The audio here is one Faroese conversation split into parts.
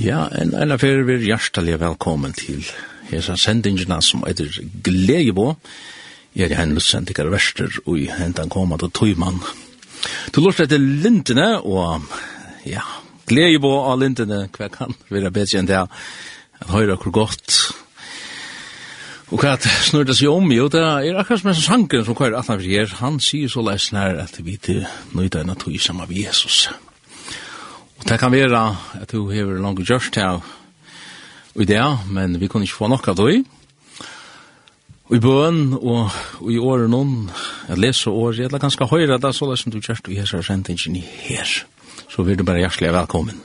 Ja, en en fyrir vi er hjertelig velkommen til hesa sendingina som eitir Gledebo. Jeg er hennes sendikar verster, og i hentan koma til Tøyman. Du lort etter lintene, og ja, Gledebo av lintene, hva kan være bedre enn det, at høyra hvor godt. Og hva snur det seg om, jo, det er akkurat som en sanger som kvar 18 fyrir, han sier så leisner at vi til nøyda enn at vi sammen med Jesus. Jesus. Og det kan være at du hever langt gjørst her i det, men vi kunne ikke få nok av det. Og i bøen og, og i året noen, jeg leser året, eller ganske høyre, det er så det som du gjørst, og jeg har sendt ikke ni her. Så vil du bare hjertelig velkommen.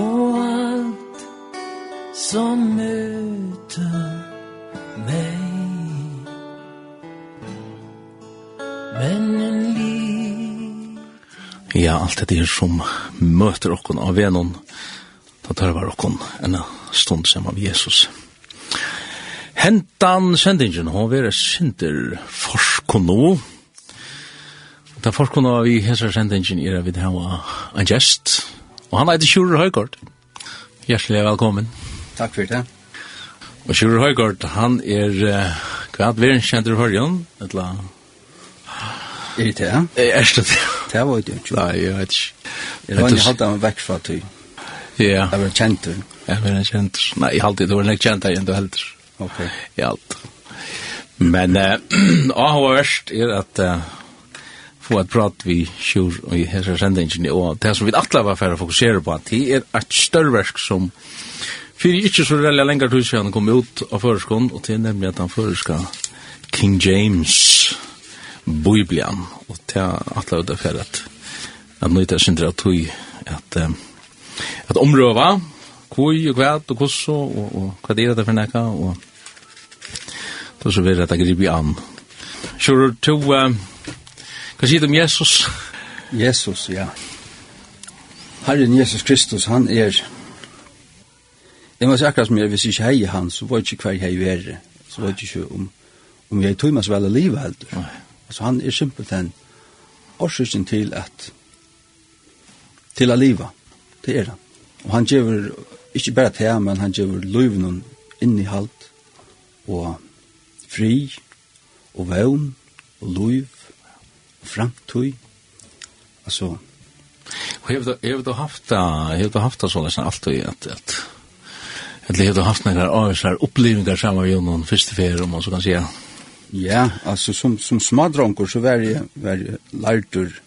Og alt som møter meg Men en liv Ja, alt det er som møter okkon av venon, da tar var okkon en stund sammen av Jesus. Hentan sendingen, hon vera synder forskono. Da forskono av i hesa sendingen er vi hava en gest, og han heiter Sjurur Høygård. Hjertelig velkommen. Takk for det. Og Sjurur Høygård, han er uh, kvart verensjenter i Hørjan, etla Er det det? Er det det? Det var det ikke. Nei, jeg vet ikke. Jeg var ikke halte han vekk fra tøy. Ja. Jeg var kjent du. Jeg var kjent. Nei, jeg halte det var ikke kjent jeg du helder. Ok. Jeg halte. Men og hva verst er at få et prat vi kjur og i hese sendingen og det som vi atla var for å fokusere på det er et størverk som fyrir ikke så relja lenger tid siden kom ut av føreskånd og det er nemlig at han føreska King James Bibelen, og til at la det for at at nøyta sindra at tui at at omrøva kvui og kvæt og kosso og, og hva det er det for nekka og da så vil at jeg gripe an Sjør to hva sier om Jesus? Jesus, ja Herren Jesus Kristus, han er Jeg må si akkurat som jeg, hvis ikke hei han, så var ikke hver hei være, så var ikke om, om jeg tog meg så veldig livet heller. Nei Altså han er simpelthen årsøkken til at til å liva. Det er han. Og han gjør ikke bare til men han gjør løyvnen innehalt og fri og vevn og løyv og framtøy. Altså, Og hefur du haft það, hefur du haft það svo lesan allt og i at, at, eller hefur du haft nekkar aðeinsar upplivingar saman við jónum fyrst fyrir om man så kan säga, Ja, alltså som som smadronker så var jeg, var lärtur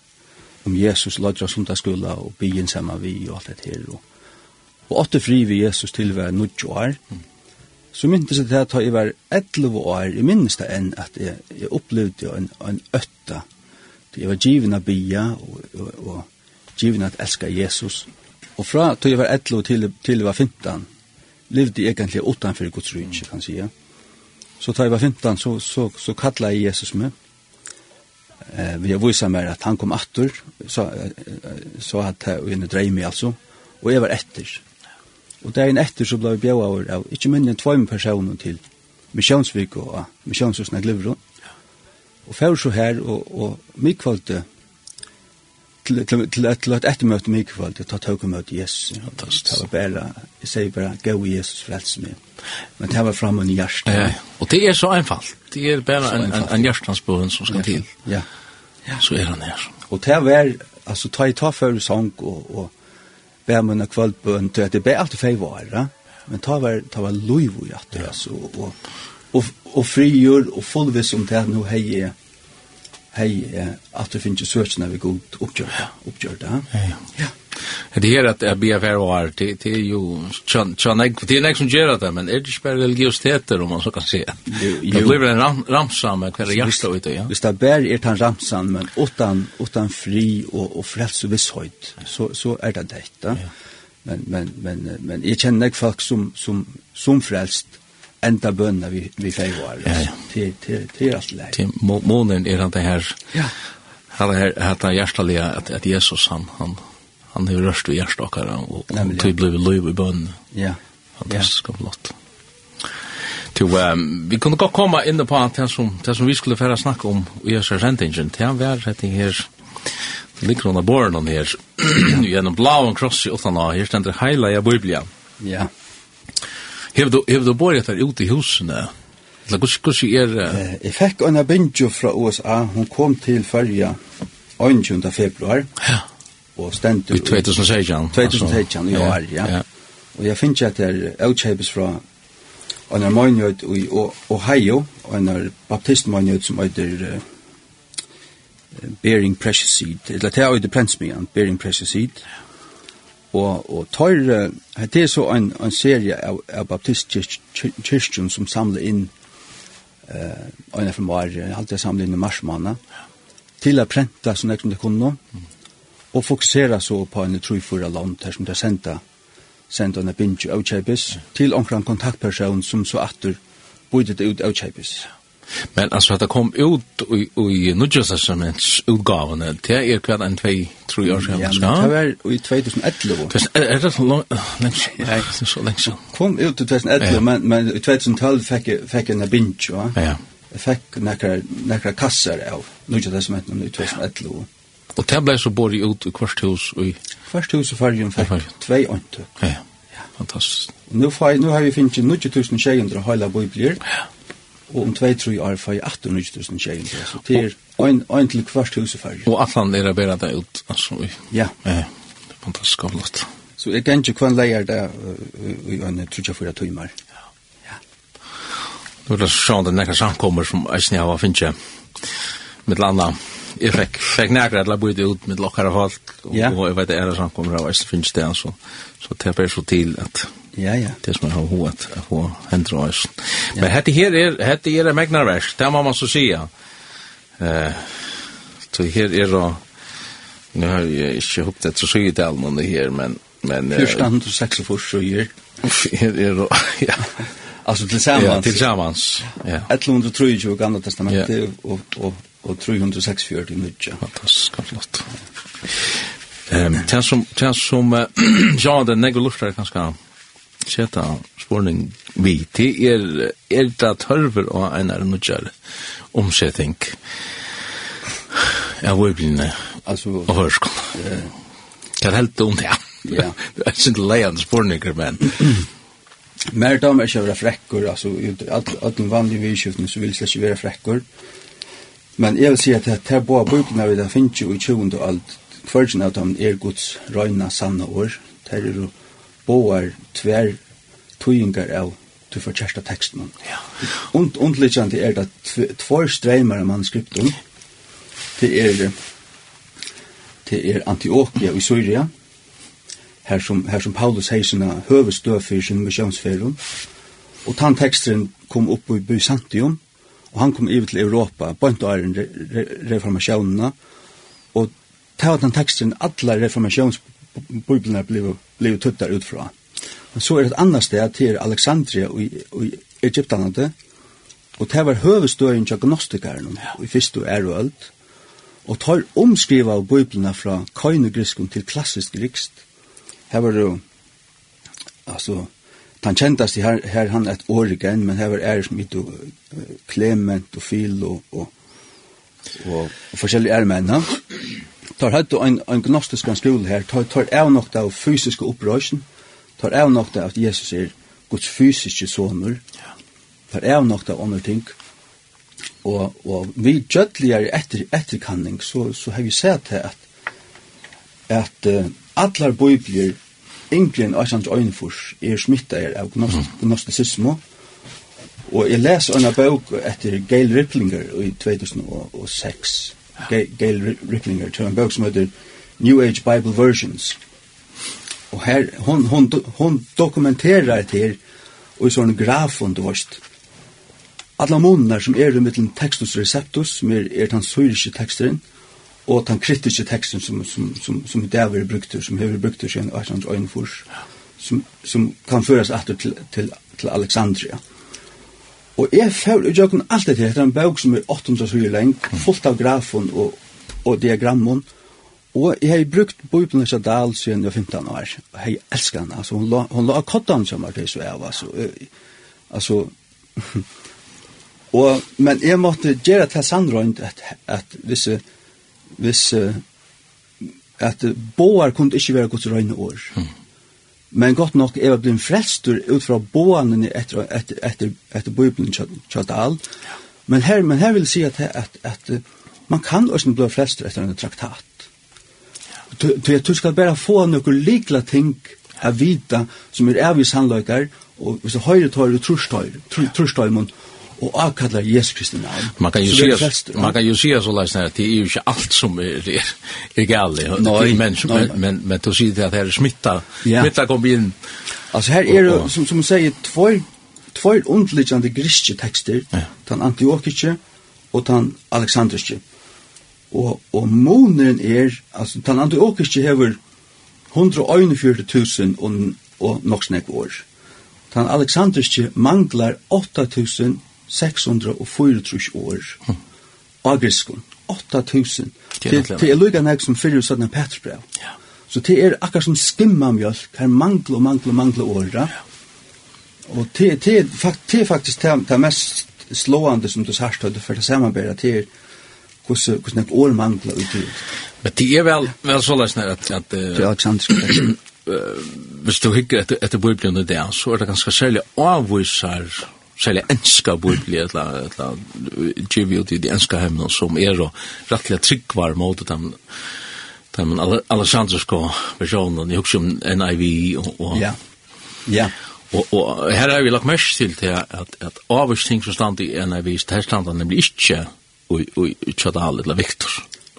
om Jesus lærtur som det skulle og byen sammen vi og alt det her. Og, og åtte fri vi Jesus til var nødt år. Så myntes det til at jeg var 11 år, jeg minnes det enn at jeg, jeg opplevde en, en øtta. Jeg var given av bya og, og, og given at elska Jesus. Og fra til jeg var 11 til, til jeg var 15, levde jeg egentlig utanfor Guds rydse, kan jeg si. Så tar jeg var 15, så, så, så kallet jeg Jesus med. Eh, vi har vise meg at han kom atter, så, så at jeg og henne drev meg altså, og jeg var etter. Og dagen etter så ble vi bjøy av, av ikke mindre enn tvøyme personer til Misjonsvik og Misjonshusene Glivron. Og før så her, og, og mye kvalte til til til till ett eftermöte med ikväll att ta tåg møte Jesus. fantastisk Det var bare jeg sier bare gå Jesus frälsa meg Men det var fram en hjärta. Ja, og det er så enkelt. Det är bara en en en hjärtansbön som skal til Ja. Ja. Så er han her og det var altså ta i ta för sang og og bär man en kvällbön til at det blir alltid ja Men ta var ta var lov och hjärta og og og och frigjord och fullvis om det nu hejer hej att det finns ju search när vi går uppgör uppgör det. Ja. Ja. ja. Det här att jag ber för var till till ju chan chan det er nek som gjør det men er det ikke bare religiøsiteter, om man så kan si. Jo, Det blir en ram, ramsam med hver hjertet ute ja. Hvis det bare er tan ramsam men utan utan fri og, og och og visshøyt, så så er det detta. Men men men men jeg kjenner känner folk som som som frelst, enda bønna vi, vi feivar. Ja, ja. Til, til, til alt lei. Til månen er han det her, ja. han er her, han hjertelig at, at Jesus han, han, han er rørst ved hjertakere og, og til ble løy i bønna. Ja. Fantastisk og flott. Til, um, vi kunne godt komme inn på det som, det som vi skulle fære snakke om i Jesu sendingen. Det var vært her, ligger under borren her, gjennom blauen krosset utan av, her stender heila i Biblia. Ja. Yeah. Hev du hev du bor etter ute i husene. La kus kus er Jeg fikk en benjo fra USA. Hon kom til Färja 20. februar. Ja. Og stendt i 2016. 2016 i år, ja. ja. Og jeg finner at det er utkjøpes fra en armonjøyt i Ohio, og en baptistmonjøyt som heter Bearing Precious Seed, eller det er jo det Bearing Precious Seed, Og, og tøyre, det er så en, en serie av, av baptistkirkjen som samler inn eh uh, en fra jeg alltid samler inn i marsmåned, til å prenta som jeg kunne kunne, og fokusera så på en trofora land her som det er sendt, sendt en bindje avkjøpes, til omkring kontaktperson som så atter bodde det ut avkjøpes. Ja Men altså, at det kom ut i Nudja Testaments utgavene, det er hver en 2-3 år siden, Ja, det var i 2011. Er det så lenge? Nei, det er så lenge siden. Kom ut i 2011, men men i 2012 fikk jeg fikk jeg en bindt, ja. Ja. Jeg fikk nekra kasser av Nudja Testamenten i 2011. Og det ble så både ut i kvart hus i... Kvart hus i fargen fikk 2 ånte. Ja, fantastisk. Nå har vi finnet 90.600 høyla biblier. Ja og om 2-3 år får jeg 18.000 kjein, så det er en til kvart husefarge. Og allan er bare det ut, altså. i, Ja. Ja, det er fantastisk av avlått. Så jeg kan ikke kvann leier det i en 3-4 timer. Ja. Ja. Nå er det sånn det nekka samkommer som eisen jeg var finnkje mitt landa. Jeg fikk, fikk nekra at la boi ut med lokkara folk, og ja. og jeg vet det er samkommer av eisen Finnje, det, så det er bare så til at Ja, ja. Det som jag har hårt att få händer av oss. Men hette här är, hette här är mägnarverk, det må man så säga. Eh, så her er då, nu har jeg ikke ihop etter så sygt all någon det här, men... men Fyrstand og seks og först og här. Her er då, ja. Alltså tillsammans. Ja, til tillsammans. Ja. 1123 i Gamla testamentet ja. och, og och 364 i Nudja. Fantastiskt flott. Ehm, um, tjän som, tja som, ja, den negoluftar kanske han seta spurning vi til er, er det tørver og en er nødjar omsetting av altså, og hørskål. hva er helt dumt, ja. Det er ikke leiende spurninger, men... Mer dam er ikke å være frekkor, altså, alt den vanlige vidskiftene så vil det ikke være frekkor. Men jeg vil si at det er bare bøkene vi det finnes jo i 20. alt, Førgen av dem er Guds røyna sanne år. Det er jo boar tver tøyingar av du får kjærsta teksten. Ja. Und, undlittjande er det tvær streimar av manuskriptum. Det er, det er Antiochia i Syria, her som, her som Paulus heisina høvestøv for sin missionsferum. og tann teksten kom opp i Byzantium, og han kom over til Europa, bønt og æren re, re, reformasjonene, og ta den teksten, alle bibeln blev blev tuttar utfra. Men så er det anna det til Alexandria og i Egyptalande. Og det var høvestøyen til agnostikeren i første og ære og Og tar omskriva av bibelene fra køynegrisken til klassisk grikst. Her var det altså han kjentast her, her han et år men her var ære som ikke Clement og Phil og, og, og, og forskjellige æremenn tar hatt en, en gnostisk skole her, tar, tar av nok av fysiske opprøysen, tar av nok av at Jesus er Guds fysiske soner, tar av nok av andre ting, og, og vi gjødligere etter, etterkanning, så, så har vi sett til at at uh, allar bøyblier yngre og Øyslands øynefors er smitta er av gnostisismo og jeg les en bøk etter Gail Ripplinger i 2006 Gail Ripplinger til en bok som heter New Age Bible Versions. Og her, hon, hon, hon dokumenterar det her, og i sånn graf du varst. Alla måneder som er mittlen textus receptus, som er, er den syriske teksteren, og den kritiske teksten som, som, som, som det har brukt, som hever brukt, som hever brukt, som brukt, som hever brukt, som hever brukt, som hever brukt, som Og jeg føler i jøkken alt det her, en bøk som er 800 sider leng, fullt av grafen og, og diagrammen, og jeg har brukt Bibelen i Sadal siden jeg 15 år, og jeg elsker henne, altså hun la, hun la kottan som var det så jeg var, altså, altså, og, men jeg måtte gjøre til sandrøynd at, at hvis, hvis, at boar kunne ikke være godt røyne år, mm. Men gott nok er blin frestur ut fra boanene etter, etter, etter, etter Bibelen Kjadal. Men her, men her vil si at, at, at, man kan også bli frestur etter en traktat. Du, du, du skal bare få noen likla ting a vita som er avvis handløykar, og hvis du høyre tøyre, trus tøyre, og avkallar Jesus Kristi navn. Man kan ju säga man kan ju säga så läs när det är ju inte allt som är är, är galet. Nej, men men men men då ser det att det är smitta. Ja. Smitta kommer in. her er og, det som som säger två två underliggande grekiska tekster, ja. den antiokiske og den alexandriske. Og og moneren er altså den antiokiske hever 141.000 og og nokksnek år. Den alexandriske manglar 8000 604 år. Mm. Agriskon, 8000. Det er lukka nek som fyrir sånne Petrusbrev. Ja. Så det er akkar som skimma mjölk, her mangler og mangler og mangler åra. Og det er faktisk det mest slående som du sørst høyde for det samarbeidet, det er hvordan hvordan ett år manglar ut. Men det är väl väl så läs när att att det Alexander eh hvis du hikker etter, etter Bibelen der, så er det ganske særlig avvisar særlig enska bibli, eller etla, givi ut i de enska hemmene som er og rettelig tryggvar mot dem, dem alessandriske versjonen, jeg husker om NIV og, og ja. ja. Og, og her har vi lagt mest til til at, at avvist ting som stand i NIV, det her stand han nemlig ikke i Tjadal eller Viktor.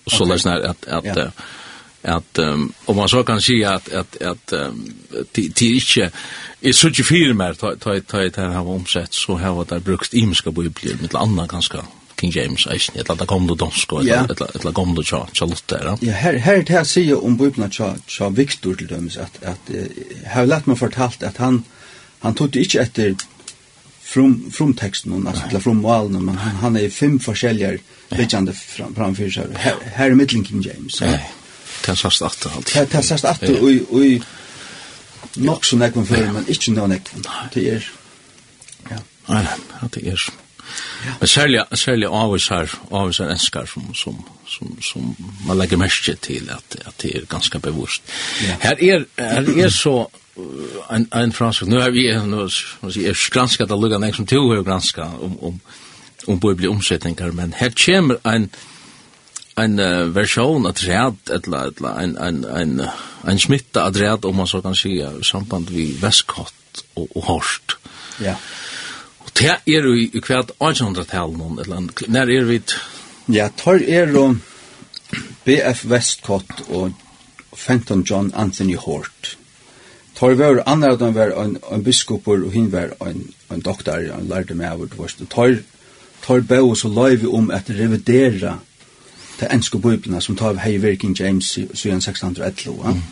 Og så okay. lesner at, at, at at um, om man så kan si at at at um, till inte er så mycket mer ta ta ta ta har omsett så har det brukt imska bibeln med anna ganske King James eisen, eller da kom du dansk, eller yeah. eller eller kom du cha tja lutter. Ja, her, her er det her sier om bøybna tja, tja Victor til dømes, at, at uh, har lett meg fortalt at han, han tog det ikke etter from from texten alltså eller from valen men han, han är fem forskjelliga liggande fram framför sig här, här är mittling King James. Så, Det sast atter alt. Det sast atter, og i nok så nekven før, men ikke noe nekven. Det er, ja. Nei, nei, det er. Men særlig, særlig avvis her, avvis her enskar som, som, som, som man legger mest til at, at det er ganske bevust. Her er, her er så, en en fransk nu har vi nu vi är granskat att lugga som to har granska om om om bibelomsättningar men här kommer en en uh, version att rätt eller eller en en en en smitta att rätt om man så kan säga samband vi västkott och, och horst. Ja. Yeah. Och det är ju i kvart 1800-tal någon eller när är vi Ja, tar er då BF Westcott och Fenton John Anthony Hort. Tar var andra av dem var en, en biskopor och hin var en, en doktor, en lärde med av det var. Tar, tar bå så la vi om att revidera til enske bøyblene som tar hei virking James i 1611. Ja? Mm.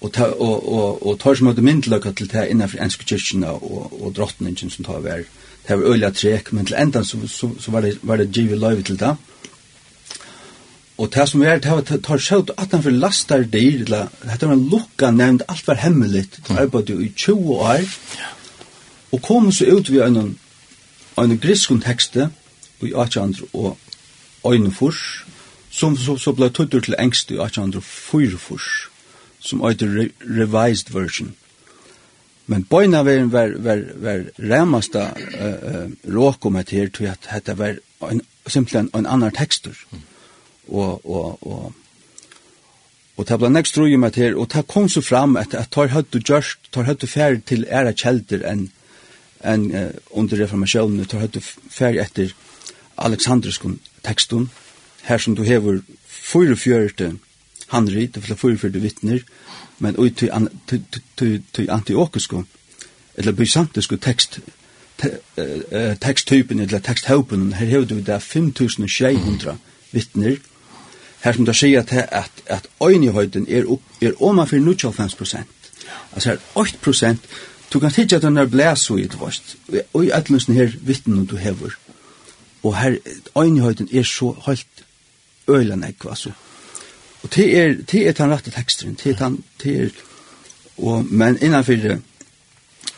Og, ta, og, og, og tar som hadde myndeløkka til det innenfor enske kyrkjene og, og drottningen som tar hver. Det var øyla trek, men til enda så, så, så var det, var det givet løyve til det. Og det som er, det var tar sjøt at han for lastar dyr, det var en lukka nevnt, alt var hemmeligt, det arbeidde i 20 år, og kom så ut vi en, en griskon tekste, i 18 og øynefors, som så, så ble tuttur til engst i 1844, som eitir re revised version. Men bøyna var, var, var, var remasta uh, uh, råk om et her, at dette var en, simpelthen en annan tekstur. Og, og, og, Og det ble nekst roi med her, og det kom så fram at, at tar høyt og gjørst, tar høyt og færd til æra kjelder enn en, uh, under reformasjonen, tar høyt og færd etter alexandriskun tekstun, her som du hever 44 handrit, det er 44 vittner, men ui til, an, til, til, til antiokisko, eller bysantisko tekst, te, uh, teksttypen, eller teksthaupen, her hever du det 5600 vittner, her som du sier at, at, at øynihøyden er, opp, er oma for 95 prosent. Altså her 8 prosent, du kan tidsja at den er blæs og et vast, og i ætlunsen her vittnen du hever, og her øynihøyden er så høyt øyla nekk, altså. Og det er, det er den rette teksten, det er den, det er, og, men innanfor,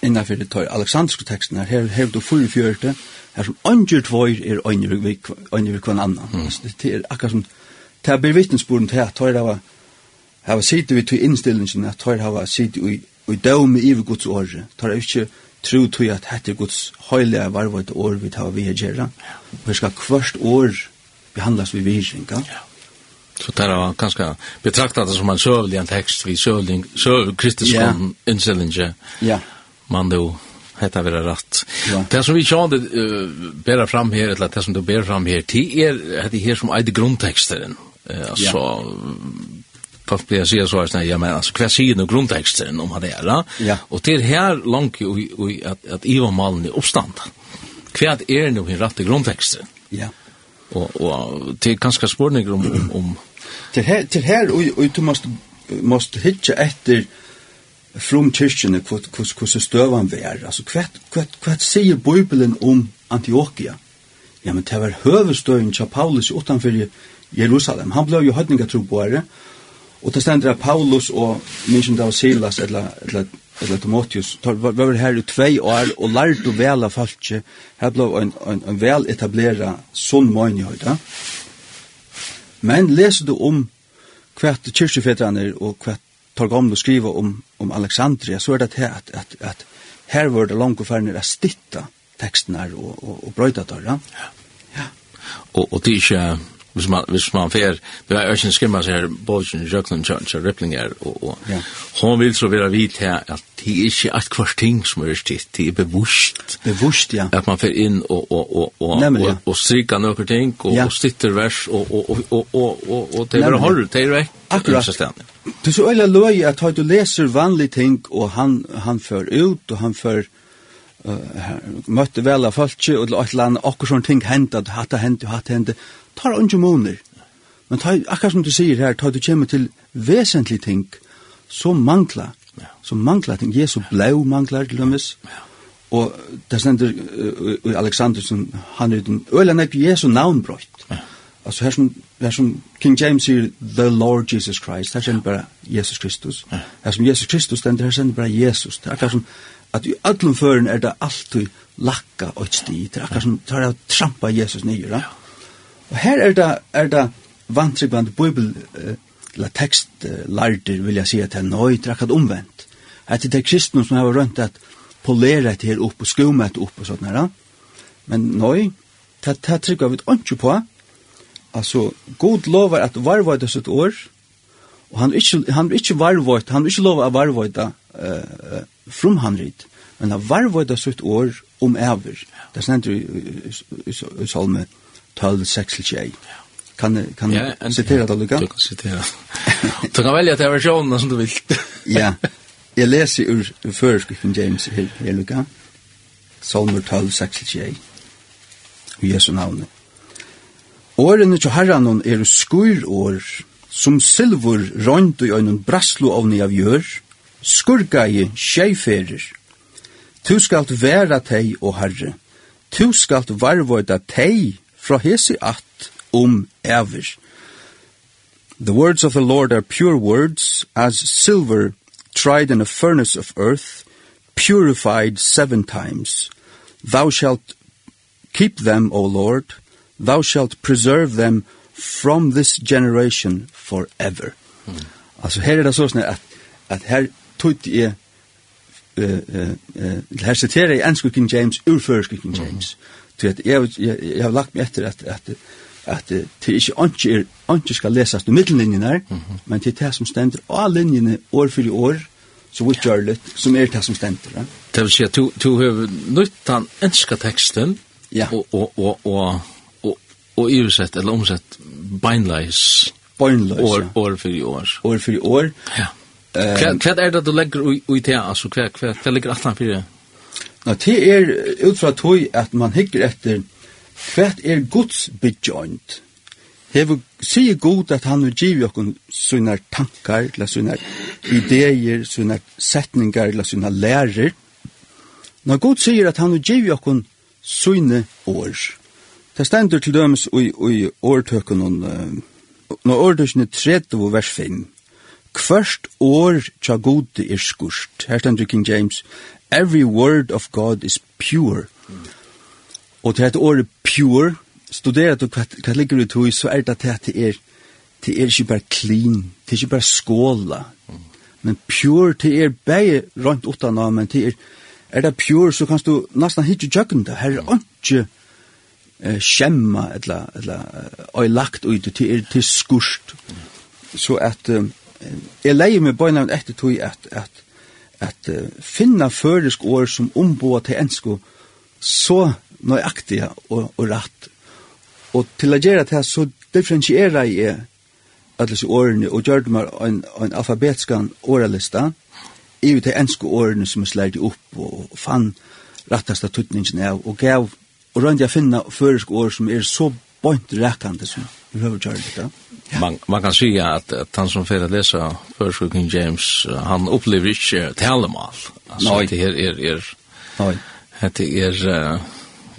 innanfor det tar alexandriske teksten her, her, har du fyrir fjørte, her som andre tvøyr er øyne vi kvann annan. Mm. Det er akkurat som, det er blir vittnesborden til at tar det var, her var sitte vi til innstillingen, at tar det var sitte i, i døme i Guds åre, tar er ikke, tro tog at hette Guds høylige varvet år vi tar vi her gjerra. Og skal hvert år behandlas vid virringa. Ja. Så det var betraktet betraktat som en søvlig en tekst, vi søvlig, sövlig kristiskon ja. inställning. Ja. Man då hetta vera rett. Ja. Det som vi kjande uh, bera fram her, eller det som du ber fram her, det er det her som eide grunnteksteren. Uh, altså, ja folk blir sier så här, ja men altså, hva sier nu grunnteksteren om det er, ja. og til her langt jo at, at Iva Malen er oppstand. Hva er nu hin rette grunnteksteren? Ja og, og til ganske spurninger om... om, om til her, til her og, og du måst, måst hitje etter from kyrkjene hvordan støvan vi er. Altså, hva sier Bibelen om antiochia Ja, men det var høvestøyen til Paulus utanfor Jerusalem. Han ble jo høytninga tro på det, og det stender at Paulus og minst om Silas, eller, eller eller Timotheus, tar var her i tvei år og lærte å vela falske, her ble en, en, en vel etablera sunn møgnhøyda. Ja? Men leser du om hva kyrkjefetrene og hva tar gamle skriva om, om Alexandria, så er det her at, at, at her var det langt og færre å stitta teksten her og, og, og brøyta der, ja? Ja. Og, og det er ikke hvis man hvis man fer det er ikke skimma så her bolchen jøklen Church Ripplinger og og ja. hon vil så vera vit her at det er ikke at kvart ting som er stitt det er bevusst bevusst ja at man fer inn og og og og Nemlig, ja. og, strika nokre ting og, ja. og stitter vers og og og og og og, og det er hold det er vekk akkurat det er så øyla løy at du leser vanlige ting og han han fer ut og han fer møtte vel av folk og et eller annet, akkur sånne ting hendt, at hatt hendt, hatt hendt, tar unge måneder. Men ta, akkurat som du sier her, tar du kommer til vesentlige ting, så mangler, så mangler ting. Jesu blau mangler til dømes, og det stender uh, Aleksandersen, han er den, øyla nek Jesu navn brøyt. Altså her som, her som King James sier, the Lord Jesus Christ, her stender bare Jesus Kristus. Her som Jesus Kristus, stender, her stender bare Jesus. Det er akkurat som, at i allum føren er det alltid lakka og et sti, det er akkurat som tar av trampa Jesus nye, ja. Og her er det, er det vantrykvand bibel, eller uh, tekst, uh, larder, vil jeg si at det er nøy, det er akkurat omvendt. At det er kristne som har rønt at polera det her opp og skumme det opp og sånt her, men nøy, det er trykva vi ikke på, altså, god lovar at varvøyde det sitt år, og han er ikke, han er ikke varvøyde, han er ikke lov av varvøyde, uh, from frumhandrit, men han varvøyda sitt år om æver. Det stender i salme 12, 6 til 21. Kan kan ja, citera det Luka? Du kan citera. du kan välja till versionen som du vil. ja. jeg leser ur, ur föreskriften James her, her Luka. Salmer 12, 6 til 21. I Jesu navnet. Årene til herran er skur år, som silver rønt og øynen braslo av ni av gjør, skurgai sjeiferir. Tu skalt vera tei og herre, tu skalt varvoida tei fra hesi at om ever. The words of the Lord are pure words, as silver tried in a furnace of earth, purified seven times. Thou shalt keep them, O Lord, thou shalt preserve them from this generation forever. Mm. Altså her er det så sånn at, at her tog jeg her siterer jeg ensk King James ur førsk King James. Så jeg, jeg, jeg, har lagt meg etter at, at, at det ikke ikke, ikke skal lesast i middellinjen her, men til det som stender av linjene år for år, så vi gjør litt, som er det som stender. Ja. Det vil si at du har nytt den enska teksten, ja. og, og, og, og, og, og iversett, eller omsett, beinleis, beinleis år, ja. år for år. År for år. Ja. Hva er det du legger i det, altså? Hva ligger atlan fyrir? Nå, det er utfra tog at man hikker etter hva er Guds begynt. Hever sier god at han vil give okkon sina tankar, eller sina ideer, sina setningar, eller sina lærer. Når god sier at han vil give okkon sina år. Det stender til dømes i, i årtøkken, når årtøkken er 30 vers 5 Kvørst år tja gode er skurst. Her stendur King James, every word of God is pure. Mm. Og til at året pure, studerer du hva ligger ut i, så er det at det er, det er ikke bare clean, det er ikke bare skåla. Mm. Men pure, det er bare rundt utan av, men det er, er det pure, så kan du nesten hitje tjøkken det. Her er ikke eh, skjemma, eller, eller, eller, eller, eller, eller, eller, eller, eller, eller, eller, eller, jeg leier meg bøyna etter tog at, at, at uh, finna føresk år som omboa til ensko så nøyaktiga og, og rett. Og til å gjøre det så differentierer jeg alle disse årene og gjør det meg en, en alfabetskan årelista i til ensko årene som jeg slærte opp og, og fann rattasta tutningen av og gav og rønte jeg finna føresk år som er så bøynt rekande som vi har gjør det. Man, man kan säga att, att han som får läsa King James, han upplever inte talemal. Alltså, Nej. det här är... är Nej. Det är, uh,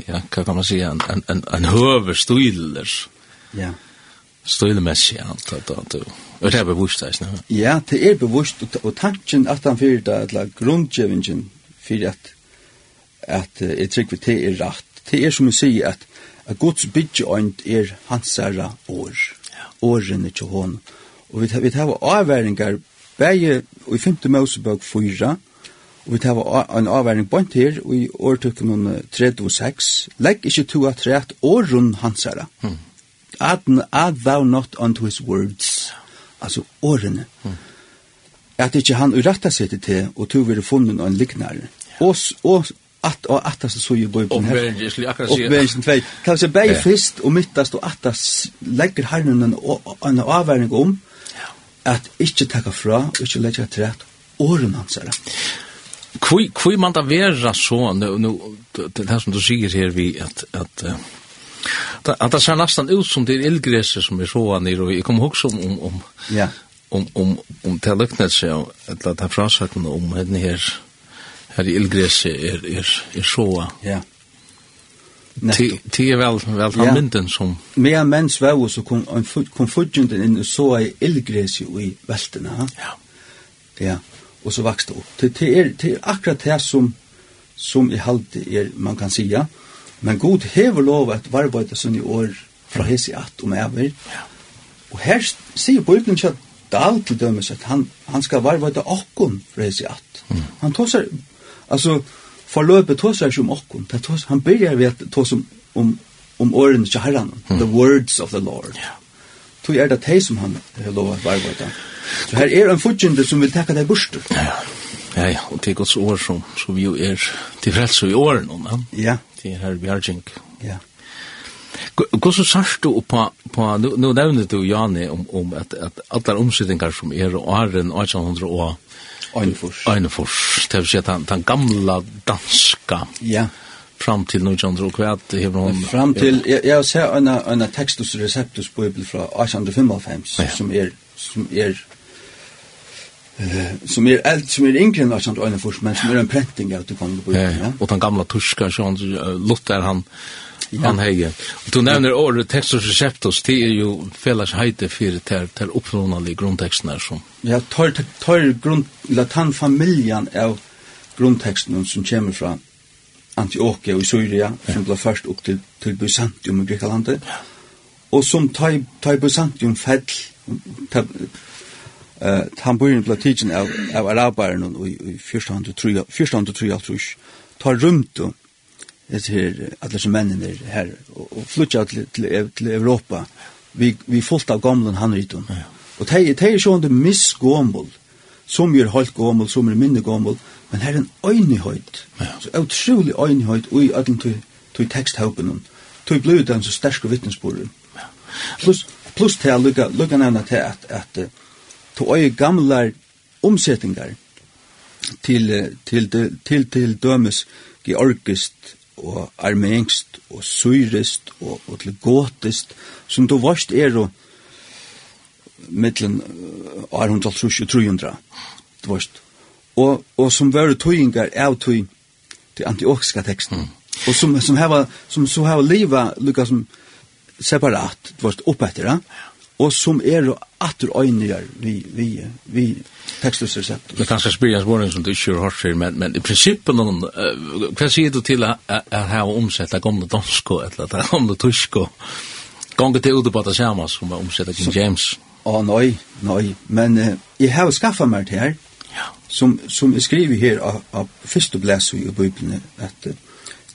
ja, vad kan man säga, en, en, en, en höver stiler. Ja. Stilmässigt, allt att att du... Och det är bevust, det är Ja, det är bevusst, och tanken att han fyrt, eller grundgevingen, för att at uh, jeg trykker til er rett. Det er som å si at, at Guds bidjeånd er hans herre år årene til hon. Og vi, vi tar avværingar begge i 5. Mosebøk 4, og vi tar en avværing bant her i årtukken om 36. Legg ikke to at rett åren hansara. Mm. Add thou not unto his words. Altså årene. Mm. At ikke han uretta seg til og to vil funnet en liknare. Og, og, att och att så så ju blir på här. Och vänster två. Kanske bäj fist och mittast och att lägger handen en en avvägning om att inte ta fra och inte lägga till rätt åren hans här. Kui kui man ta vera så nu nu det här som du säger här vi att att att det ser nästan ut som det illgräser som vi så ner och jag kommer ihåg som om om ja om om om det luktnar sig eller att det här frasätten om henne här her i Ilgrese er, er, er så. Ja. Ti er vel, vel han ja. mynden som... Mer mens var så kom, kom fudgjenden inn og så i Ilgrese og i veltene. Ha? Ja. Ja, og så vokste det opp. Det, det, er, det er akkurat det som, som i halte er, man kan sija. Men god hever lov at varbeidde sånn i år fra hese i at om ever. Ja. Og her sier Bibelen ikke at Dahl til dømes at han, han skal varbeidde okkon fra hese i at. Mm. Han tar seg Alltså förlöpet tosar ju om okkon. Det tos han börjar vet tos om om om åren till Herren. Mm. The words of the Lord. Ja. Tog är det hej som han har lovat var vad Så här är en fotjunde som vill tacka dig bort. Ja. Ja ja, och till Guds år som som vi är till frälsning i åren, va? Ja. Det här vi är jink. Ja. Hvordan sørst du på, på nu, nu nevner du, Jani, om, om at, at alle omsetninger som er og åren 1800 og Einefors. Einefors, det vil si at den, den gamla danska ja. fram til 1900 og hva hever hun... Fram til, jeg, jeg ser en, en tekstus receptus bibel fra 1855 ja. som er, som er Uh, som er eld, som er yngre enn Arsand Øynefors, men som er en prenting av til kongebøyden. Ja, ja. Og den gamla turska, Luther, han, han hei. Og du nevner året Textus Receptus, det er jo felles heite for ter, ter oppnående grunnteksten her som. Ja, tar, tar grunn, la tan familjan av grunnteksten som kommer fra Antiochia og i Syria, ja. som ble først opp til, til Byzantium i Grekalandet, ja. og som tar, tar Byzantium fell, tar, Uh, han börjar bli tidsen av, av araberen i 1403, 1403, tar rumt og det här alla som männen är här och flyttar till till, til Europa. Vi vi fullt av gamla handriton. Ja. Och det det är ju inte missgåmbol. Som är helt gammal, som är mindre gammal, men här är en öjnighet. Ja. Så otrolig öjnighet och i allt till till texthöpen. Till blod den så starka vittnesbörden. Ja. Plus plus till lucka lucka at till att att till öje gamla omsättningar till till till till dömes georgist og armengst og syrist og, og til gotist som du varst er og mittlen er hun til trus og trujundra du varst og, og som var tøyingar av tøy til antioxiska teksten mm. og som, som, hava, som så hava liva lukka som separat du varst oppetter ja og som er atter øynigar vi, vi, vi tekstløse resept. Det kanskje spyrir en spørning som du ikke har hørt seg, men, men i prinsippen, uh, hva sier du til å ha omsett det gamle dansko, eller det gamle tysko, ganger til ute på det samme som å omsette King James? Å, nei, nei, men uh, jeg har skaffet meg til her, ja. som, som jeg skriver her av, av første blæs i Bibelen, at uh,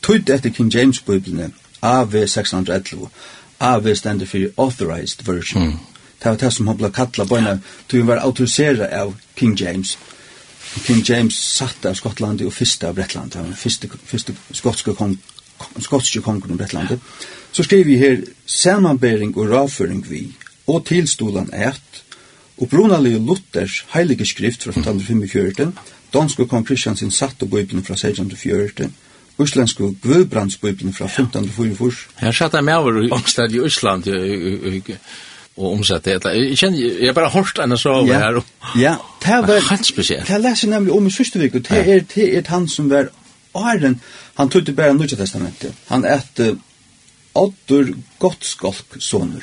tøyt etter King James-Bibelen, AV 611, AV stender for Authorized Version. Mm. Det var det som han ble kattlet på henne, til hun var autoriseret av King James. King James satt av Skottland og første av Bretland, den første, første skotske kong, skotske kongen av Bretland. Så skriver vi her, samanbering og ravføring vi, og tilstolan et, og brunalig Luthers heilige skrift fra 1545, danske og kong Kristiansen satt og bøyblene fra 1614, Íslensku Gvöbrandsbiblen fra 1544. Her satt jeg med over i omstad i Ísland og omsett det. Jeg kjenner, jeg bare hørt henne så over her. Ja, det var helt spesielt. Det leser nemlig om i sørste vik, og det er, det er han som var Arjen, han tog det bare Norge testamentet. Han et Oddur Gottskolk soner.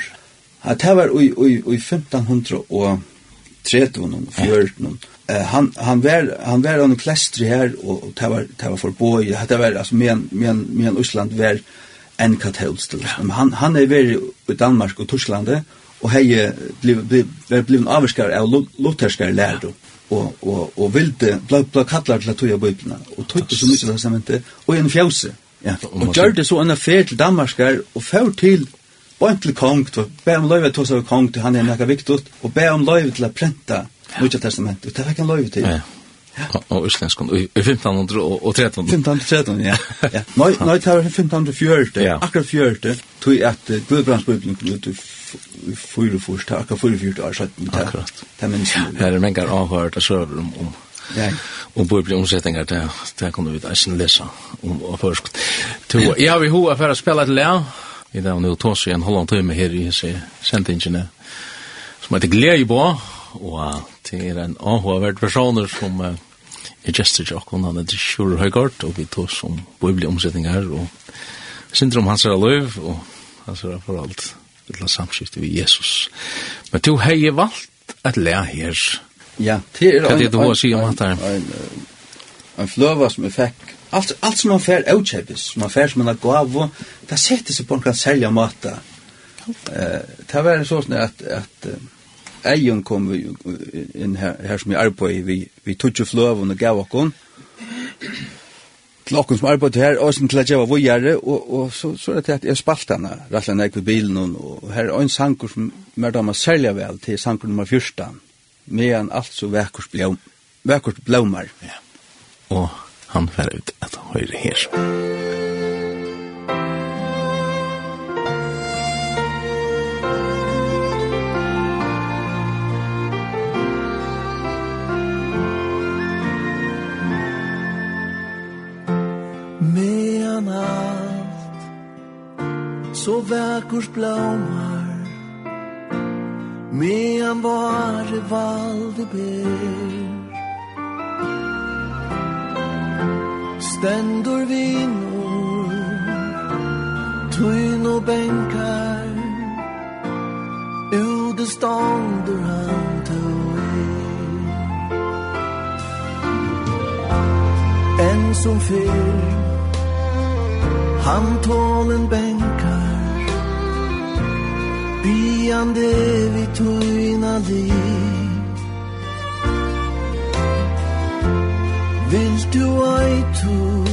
Det var i 1530 og 14 og han han var han var under plastri här och, och det var det var för boy. Det var alltså men men men Island var en katolsk ja. men han han är väl i Danmark och Tyskland och hej blev blev blev en avskar av lutherskar lärd och och och vilde blå blå kallad till att ta bibeln och tog så mycket testamentet och en fjause ja. Och gjorde så en affær til Danmarkar och fær till Bant til kong, bæ om løyve til oss av kong, han er nekka viktig, og bæ om løyve til å prenta Nya testamentet. Det fikk han løyve til. Ja. Ja. Og islensk i 1513. 1513, ja. ja. Nei, nei, det var 1540, ja. akkurat 40, tog at Gudbrandsbibelen kom ut i fyra først, akkurat fyra fyra år, så akkurat. det minns jag. er är avhørt avhörda søver om, om Ja. Och på blir omsättningar där där kommer vi att sen läsa om och först. Två. Ja, vi hoa för att spela ett lär. Vi där nu tar sig en hålland timme här i sig sentingen. Som heter Glädjebo og det er en avhåverd personer som uh, er gestor til okken, han er til Sjur Høygard, og vi tog som bøybelig omsetning her, og syndrom hans er løyv, og hans er for alt et samskifte vi Jesus. Men du har valgt et le her. Ja, det er... Hva er det du har å si om hatt her? En, en fløva som jeg fikk alt, alt som man fär outkepis man fär som man har gav, og det setter seg på en kan selja mata eh det var sånn at, at uh, Eion kom vi inn her, her som vi arbeid, vi, vi tog jo fløven og gav okkon. Til okkon som arbeid her, og som til at jeg var vågjere, og, og så, så er det at jeg spalt henne, rett og slett ved bilen, og, og her er en sanker som mer damer særlig vel til sanker nummer 14, medan alt så vekkurs blom, vekkurs blomar. Ja. Og han fer ut at høyre her. medan allt så väkors blommar medan vare valde ber. Ständor vinor tyn och bänkar ude stånder han tog en som fyr Han tålen bänkar. Biande vi tøyna liv. Vill du ej tut?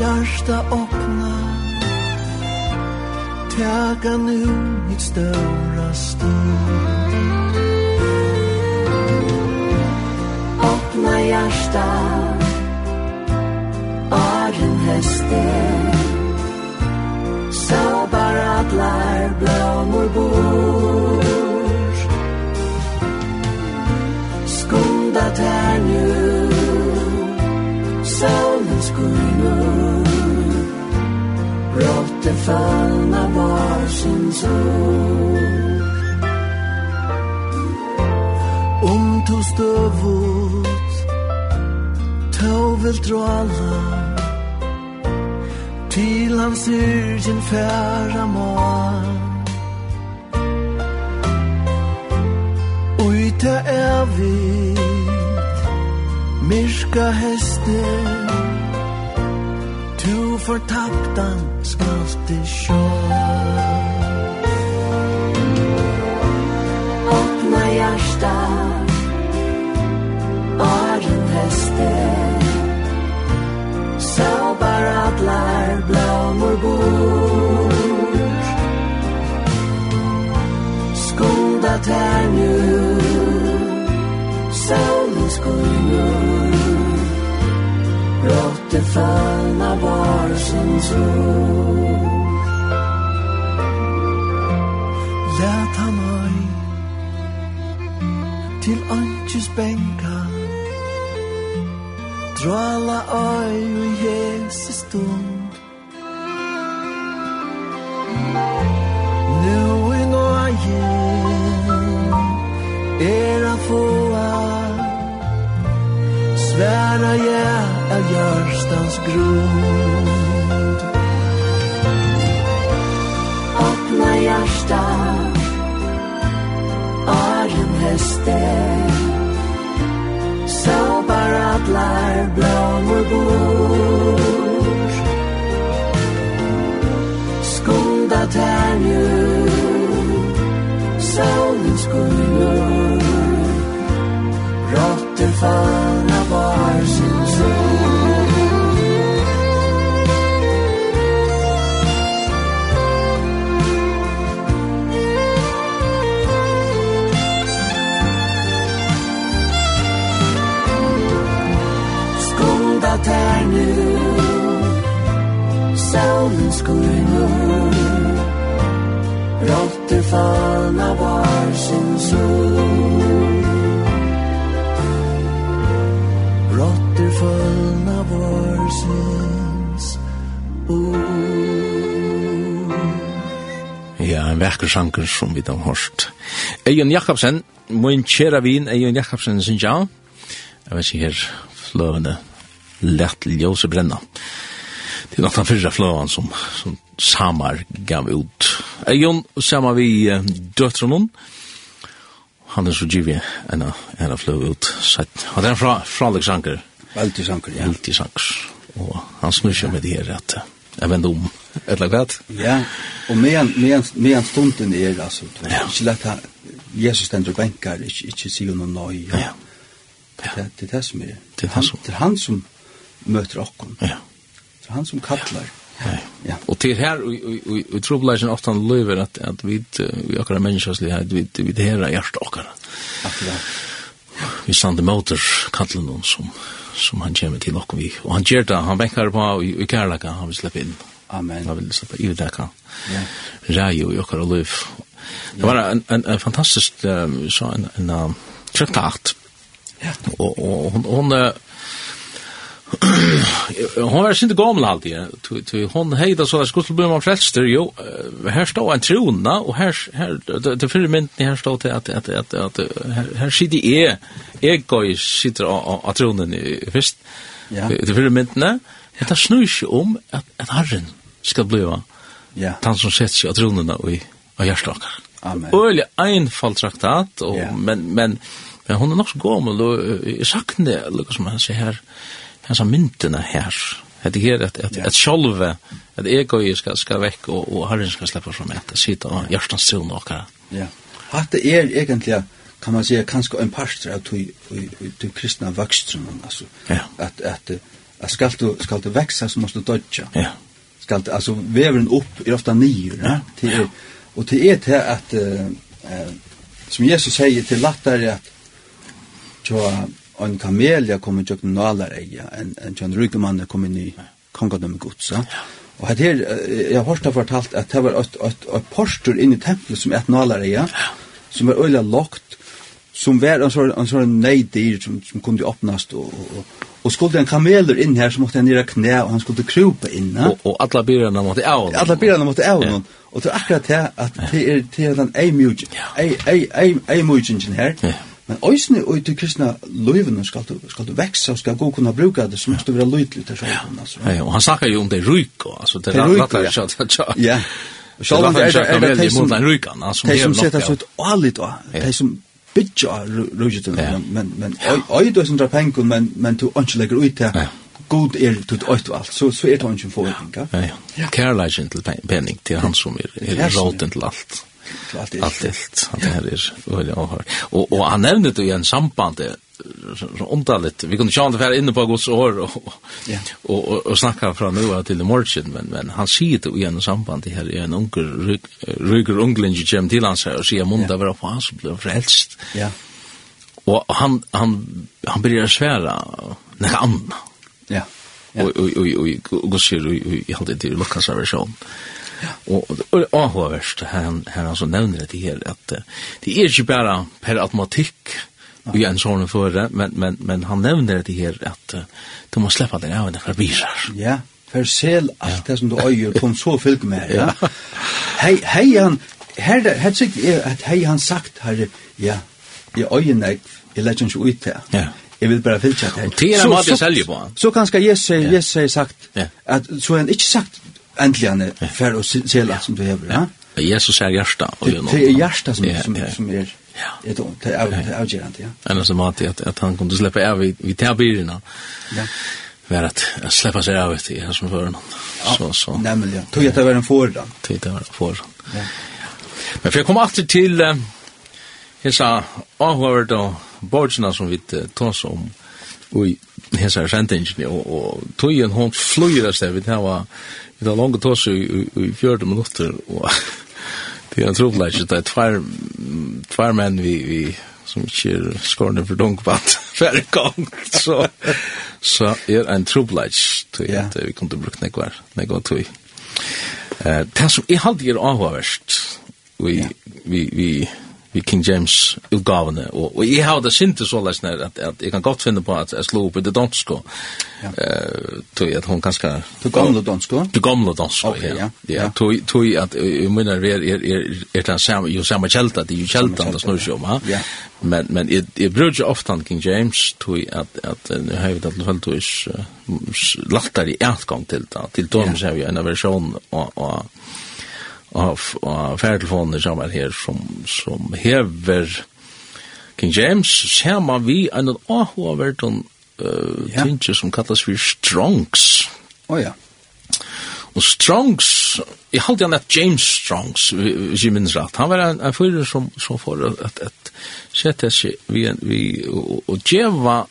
Hjärsta öppna. Taga nu mitt stora stund. Öppna hjärsta. Öppna väster Så baratlar blommor bor Skunda är nu Solen skunnor Brotte fallna var sin sol Om to støvut Tau vil drala Til hans yrgen færa man Ui ta vi Myrka heste Tu fortaptan skal til sjå Åpna hjertan 深处 Lært han øy Til ønskjus benka Drala øy i hese stund. Nu i nøye Er han få Svära jag av hjärstans grund. hesta Arjen heste Så bara att atlar blåmor bor Skunda tär nu Solen skullar Rotter fall sanna var sin sol Rotter fullna var sins Ja, en vekker sanger som vi da hørt. Eion Jakobsen, min kjæra vin, Eion Jakobsen, sin jeg. Jeg vet ikke her, fløvende, lett ljøse brenna. Ja. Det er nok den fyrre fløven som, som Samar gav ut. Ejon samar vi eh, döttren hon. Han er så givet en av flöv ut. Så att, den fra, fra Veldig sanker, ja. Altisanker. Og han snur snurrar med det här att jeg vender om. Et eller annet. Ja, och medan, medan, medan stunden är altså. det ja. Ikke lett att Jesus stender og bänkar, ikke, ikke sier noe nøy. Ja. ja. Det, det er det som er. Det er han som. Det er han som møter oss. Ja. Det er han som kallar. Ja. ja. Og til her, vi tror som ofte han løyver at, at vi, vi akkurat menneskeslighet, vi, vi det her er hjertet akkurat. Akkurat. Vi stande møter kallen noen som, som han kommer til okkur vi. Og han gjør det, han vekker på i, i kærlaka, han vil slippe inn. Amen. Han vil slippe i det kan. Ja. Rei og i akkurat løyv. Det var en, en, en fantastisk, så en, en, en traktat. Ja. Og, og, og, og, og, hon var inte gamal alltid. Hon hejda så att skulle bli man frälster. Jo, här står en trona och här här det för men här står det att att att att här sitter är är går sitter av tronen först. Ja. Det för men nej. Det snurrar om att att Herren ska bliva. Ja. Han som sätts i tronen och i och står Amen. Öle einfalt traktat och men men men hon är nog så gammal och saknar som han säger här hans myndene her. Det her at, at, at sjolve, at egoet skal, skal vekk, og, og herren skal slippe fra meg, at sitte av hjertens til noe. Ja. Hatt er egentlig, kan man säga, kanskje en parster av de kristna vöxtrummen, altså, ja. at, at, at skal du, skal du växa så måste du dodja. Ja. Skal du, altså, veveren upp er ofta nio, ja. Til, ja. Og til er til at, uh, uh, som Jesus sier til latter, at, tja, en kamelia kommer ikke noen nalar eia, en, en kjønn rykke mann kom inn i kongadømme gods. Ja. Og her, jeg har hørt fortalt at det var et, et, et postur inn i tempelet som et nalar eia, som var øyla lagt, som var en sånn, en sånn neidir som, som kunde åpnast, og, og, og skulle en kameler inn her, så måtte han nere knæ, og han skulle krupa inn. Og, og alla byrarna måtte av honom. Alla byrarna måtte av någon och det er akkurat det att det är det er den ei ej ej ej ei, ei här ja. Men øysene og til kristna løyvene skal du, skal du vekse og skal gå kunne bruke det, så måste du være løytlig til sjølven. Altså. Ja, og han snakker jo om det ryko, altså det er rattar ikke at ja. Ja, sjølven det er det de som rykan, altså de som setter seg ut alit av, de som bidja ja. men, men øy du er drar pengen, men, men du ikke legger ut det, Ja. god er til øyt alt, så, så er det ikke en forventning. Ja, ja. Kærleisen til penning, til han som er, er råten til alt. Allt allt han här är väl jag Och och han nämnde det ju en samband så underligt Vi kunde sjön för inne på Guds år och ja. och, och, och snacka från nu till morgon men men han ser det i en samband det här är en onkel ryger unglinge gem till han säger och ser munda vara på hans blev frälst. Ja. Och han han han börjar svära när han. Ja. Ja. Och och och och Guds i hade det Lukas version. Ja Og, og, og avhåverst, her, han altså nevner det her, at det er ikke bare per automatikk i en sånn føre, men, men, men han nevner det her at du må slippe deg av denne bilar. Ja, for selv alt det som du øyer, kom så fylk med. Ja. Hei, hei han, her, her sikkert er at hei han sagt her, ja, i øyene, jeg legger ikke ut det. Ja. Jeg vil bare fylke det. Og tida måtte jeg selge på han. Så kan skal jeg si, jeg si sagt, at så er han ikke sagt endelig han fer og sela som du hever, ja? Jesus er hjärsta. Det är hjärsta som, som, som är Ja. Det er avgjørende, ja. Annars alltså mat att att han kunde släppa av vi vi tar bilarna. Ja. Var att släppa sig av det här som förrän. Så så. Nämligen. Tog jag det var en fördan. Tog det var en. Ja. Men för jag kommer alltid till hesa avhörd och borgarna som vi tar om i hesa sendingen og og tøyen hon fløyra seg við hava við ein langa tosu í 40 minuttir og det er trúleik at det tvær tvær menn vi vi som kjer skorne for dunkvant fer gang så så er ein trúleik til at vi kom til brukt nekvar nekvar tøy eh det som er haldir avhørt vi vi vi vi King James utgavene. Og, og jeg har det sinte så løsne at, at jeg kan godt finne på at jeg slo opp i det dansko. Ja. Uh, tog at hun kanskje... Det gamle dansko? Det gamle dansko, okay, ja. ja. ja. Ja, Tog at jeg mener er, er, er, er det samme, jo samme kjelta, det er jo kjelta det snur seg om. Ja. Men, men jeg, jeg brukar ikke ofte King James tog at, at nu har vi det til tog uh, lattare i etgang til det. Til dem ja. har vi en versjon og, og av, av færtelefoner sammen her som, som hever King James ser man vi en avhåvert om uh, ja. tinge som kallas for Strongs. Å oh, ja. Og Strongs, jeg halte han at James Strongs, hvis jeg minns rett, han var en, en fyrir som, som får at, at sette seg vi, vi, og, og djeva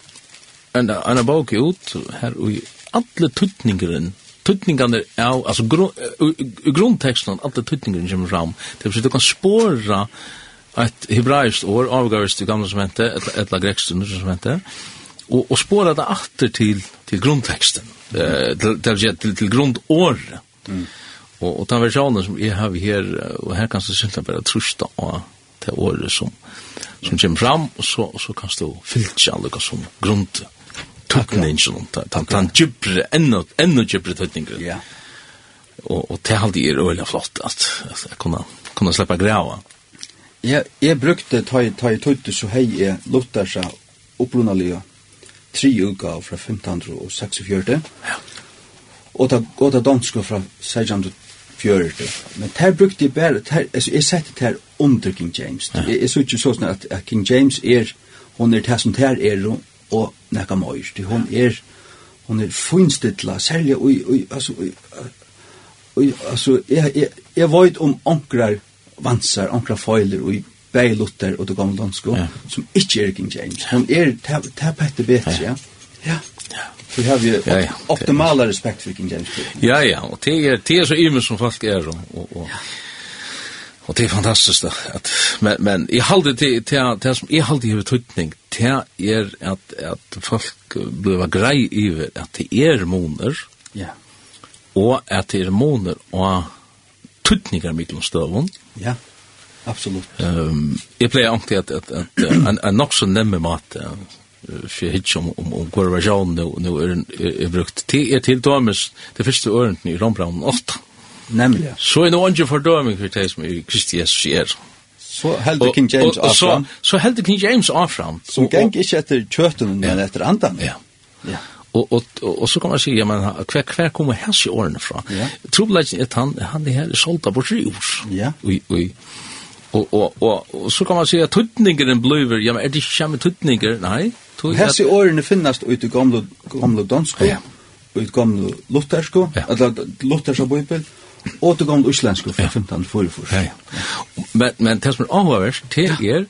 en, en bok ut her og i alle tutningeren tutningen er, altså av alltså grundtexten alla tøtningarna kommer fram, det betyr du kan spåra et hebraiskt år avgavs i gamla som hente, et ett grekst grekiskt som hente, og, og spåra det åter til till grundtexten eh till til, til grundår mm. og, og den versjonen som jeg har här og her kan du synta bare trusta av det året som som kommer fram og så så kan du fylla alle som grund tutningen, den djubre, enda djubre tutningen. Ja. Og, og det halde er øyla flott at, at jeg kunne, kunne slippe grava. Ja, jeg brukte ta i tøyte så hei jeg Luthersa opprunalige tre uka fra 1546. Ja. Og ta, og ta danske fra 1640. Men der brukte jeg bare, der, altså, jeg sette der under King James. Ja. Jeg, jeg så ikke sånn at, at King James er, hon er det som der er, og nekka møyr. Til hon er, hon er finstidla, særlig, ui, ui, altså, ui, ui, altså, jeg, jeg, jeg veit om onkrar vansar, onkrar foiler, og bei Luther og det gamle dansko, ja. som ikkje er King James. Hon er, det er pette betre, ja. Ja. ja. Så har vi ja, ja. optimala respekt for King James. Ja, ja, og det er, det er så imen som folk er, og, og, og. Og det er fantastisk da. At, men, men jeg halde det, det, det, som jeg halde i betydning det er at, at folk blir grei iver at det er moner, ja. og at det er moner og tuttningar miklum støvun. Ja, absolutt. Um, jeg pleier alltid at, at, at, en, en nok så nemme mat, for hitch om, om, om hver versjon nu, nu er, er, er brukt. Det er til dømes det første ørenten i Rombraunen 8. Nemlig. Så er noe ikke fordøming for det som er Kristi Jesus er. Så heldur King James og, så, så heldur King James avfram. Som geng ikke etter kjøtten, men etter andan. Ja. ja. Og, og, og, og så kan man si, ja, men hver, hver kommer hans i årene fra? Ja. Trobladjen er at han, han er her solgt av vårt jord. Ja. Ui, ui. Og, og, og, og, så kan man si at tuttningeren blir, ja, men er det ikke kjemme tuttninger? Nei. Hans i årene finnes ut i gamle, gamle dansk, ja. ut i gamle luthersko, ja. eller luthersko bøybel, ja återgående isländsk från 1544. Ja, ja. Men, men det som är avhörst till er,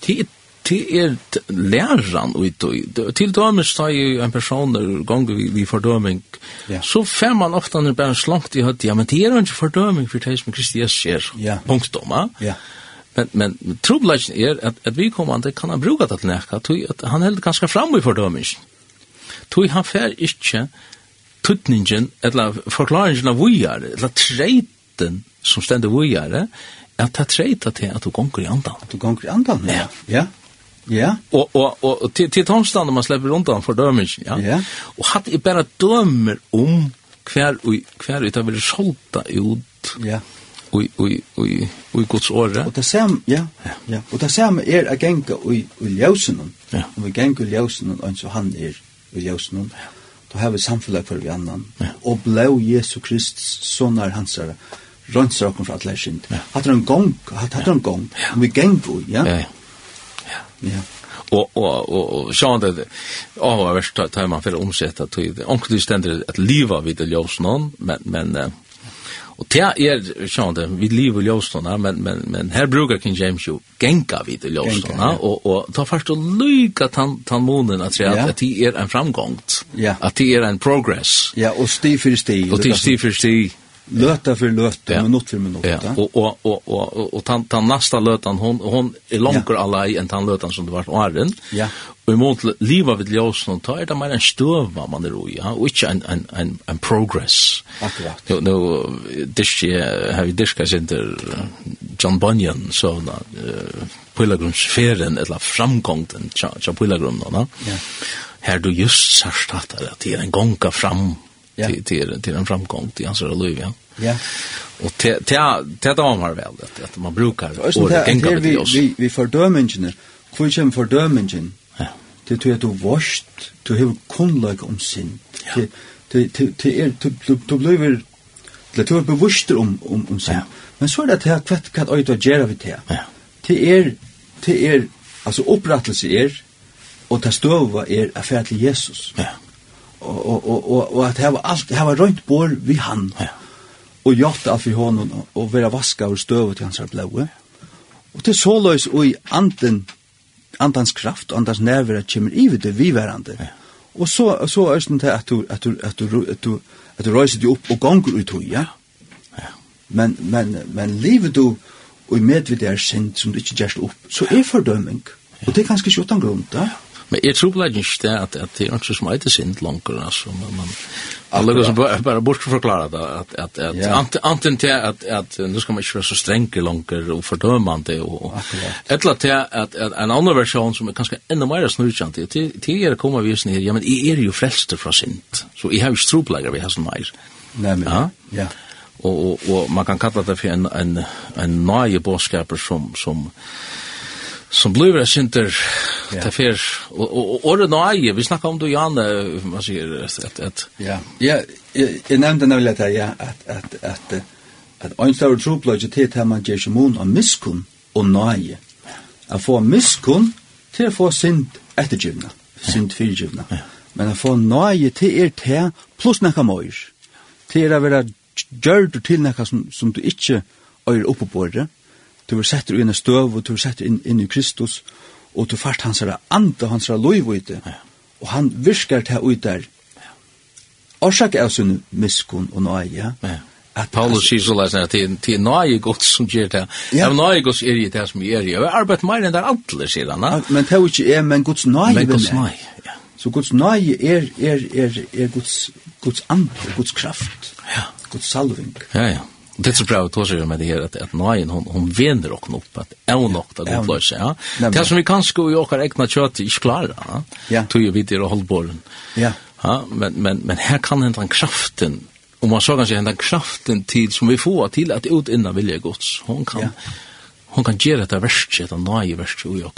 till det er læran ut og til dømes tar jo en person ganger vi, vi fordøming ja. så fer man ofta når bare slankt i høtt ja, men det er jo ikke fordøming for det som Kristi Jesus skjer ja. punktum ja. men, men trobladjen er at, at vi kommande kan han bruka det til nekka at han held ganske fram i fordøming tog han fer ikke tutningen, eller forklaringen av vujar, eller treiten som stender vujar, at det treita til at du gonger i andan. At du gonger i andan, ja. Ja, ja. Og, og, og til, til tomstand man slipper han for dømingen, ja. ja. Og hatt i bare dømer om hver og hver ut av solta ut. Ja. Oi oi oi oi Guds orð. Og det sam, ja. Ja. Og det sam er að genga og og ljósunum. Ja. Og vi gengur ljósunum eins og han er i ljósunum. Ja då har vi samfunnet för vi annan. Ja. Och blev Jesu Krist Kristus sonar hans herre. Rönsar och från alla synd. Ja. Hade en gång, hade hade en gång. Ja. Vi gäng på, ja. Ja. Ja. ja. Og, og, og, og sjåan det åh vad verst, tar man för tog, tid. Onkel ständer att liva vid det ljus någon men men Og det er, är det, vi lever i Ljóstorna men men men her brukar King James jo genka vid i ljøstånda, ja. og, og ta først å lycka tan tan at, ja. säga att det er en framgångt, Ja. at det er en progress. Ja, och sti. för stig. Och stig för stig Löta för löta, ja. minut för minut. Ja. Och och och och och tant tant nästa lötan hon hon är långare ja. alla i en tant lötan som det var åren. Ja. Och i mån leva vid Ljósen och ta är det mer en stöva man ro i, ja, och inte en en en en progress. Akkurat. Jo, nu year have har vi diskas inte John Bunyan så na uh, pilgrimsfärden eller framgången cha pilgrim då, va? Ja. Här du just särskilt att det är en gånga fram ja. till till till en framgång till hans liv ja. Ja. Och te te te då man väl att att man brukar och tänka på det oss. Vi vi fördömningen. Kvichem fördömningen. Ja. Det tror jag du washt, du har kunnlag om synd. Det det det är du du blir det du är bevisst om om om synd. Men så är det här kvätt kan öta göra vi det. Ja. Det är det är alltså upprättelse är och det stöva är affär till Jesus. Ja og, og, og, og at hava alt, hava rønt bor vi han. Ja. Og gjort af for honom og vera vaska og støvet til hans blåe. Og til såløys og i anden, andans kraft og andans nerver at kommer i det vi verande. Ja. Og så, så er det at du, at du, at du, at du, at du reiser deg opp og gonger ut hoi, ja. ja. Men, men, men livet du og i medvitt er sint som du ikke gjerst opp, så er fordømming. Og det er ganske skjortan grunn, da. Ja. Men jeg tror bare ikke det at, at det er ikke som eit sint langer, altså, men man, alle går som bare bare bort forklare det, at, at, at ja. ant, anten til at, at nå skal man ikke være så strenge langer og fordømende, og etla til at, at en annen versjon som er kanskje enda mer snurkjant, til til er kommer vi sånn her, ja, men jeg er jo frelster fra sint, så jeg har jo stroplegger vi har sånn mer. Nei, ja. ja. Og, og, og man kan kalla det for en, en, en nøye bådskaper som, som, som som blir det synter yeah. fer och och det nej vi snackar om då Jan man säger att att ja. Ja jag nämnde när det ja att att att att en stor truplage till att man ger Simon och miskum och nej att få miskum till att få synd eftergivna synd fyrgivna men att få nej till er te plus näka mojs till att vara gjörd till näka som som du inte är uppe på det Du er sett i en støv, og du er sett inn, inn i Kristus, og du fart hans ande, hans herre lov ut det, og han virker til ut der. Ja. Orsak er sin miskun og nøye, ja. At Paulus sier så lesen at det er nøye godt som gjør det. Ja, men nøye godt er i det som er i. Jeg har arbeidt mer enn det alle, sier han. Men det er jo ikke er, men Guds nøye. Men Guds nøye, ja. Så Guds nøye er, er, er, er Guds, Guds ande, Guds kraft, ja. Guds salving. Ja, ja. Det är så bra att ta med det här att, att nej, hon, hon vänder och upp att är nog att gå plats. Ja. Det som vi kanske och jag har ägnat kött i klara. Ja. Tog ju vid det och hållbollen. Ja. Ja, men, men, men här kan hända kraften Om man såg kanske hända kraften till som vi får till att ut innan vilja gods. Hon kan, ja. hon kan ge detta värst, detta nöje värst i jag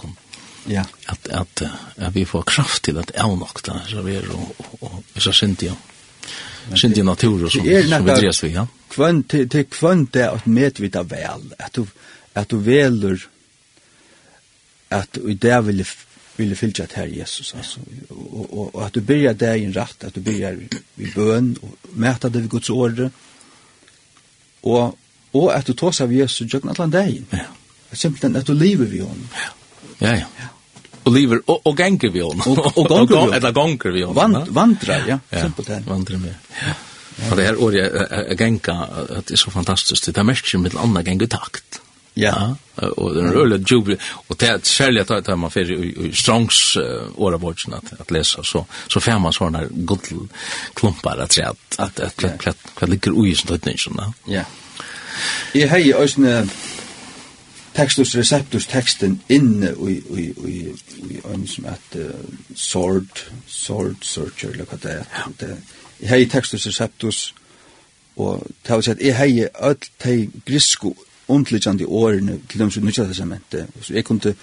ja. Att, att, att vi får kraft till att avnokta så vi är och, och, och så synd jag synd i natur och sånt som vi drevs vi ja kvønn til, til kvønn det at medvita vel, at du, at du veler at i det vil vil fylgja til Jesus altså. og, og, og at du byrjar det i en rett at du byrjar i bøn og mæta det vi Guds åre og, og at du tås av Jesus jøkken atlan deg ja. simpelthen at du lever vi hon ja ja. Og lever, og, og ganger vi hon. Og, og ganger vi hon. Eller ganger vi hon. Vand, vandrar, ja. ja. Simpelthen. Vandrar med. Ja. Og det her året er genka, det er så fantastisk, det er mest som mitt annet genga takt. Ja. Og det er en røylig jubel, og det er særlig at det er man fyrir i strongs åra bortsen at at lesa, så så fer man sånne godl klumpar at at at at at at ligger ui som tøytning sånn. Ja. Jeg hei òsne textus receptus texten inne i i i i som at uh, sword sword searcher eller kvat det jeg hei tekstus receptus, og det har sett, jeg hei öll tei grisko undligjande årene til dem som nutja testamentet, så jeg kunde,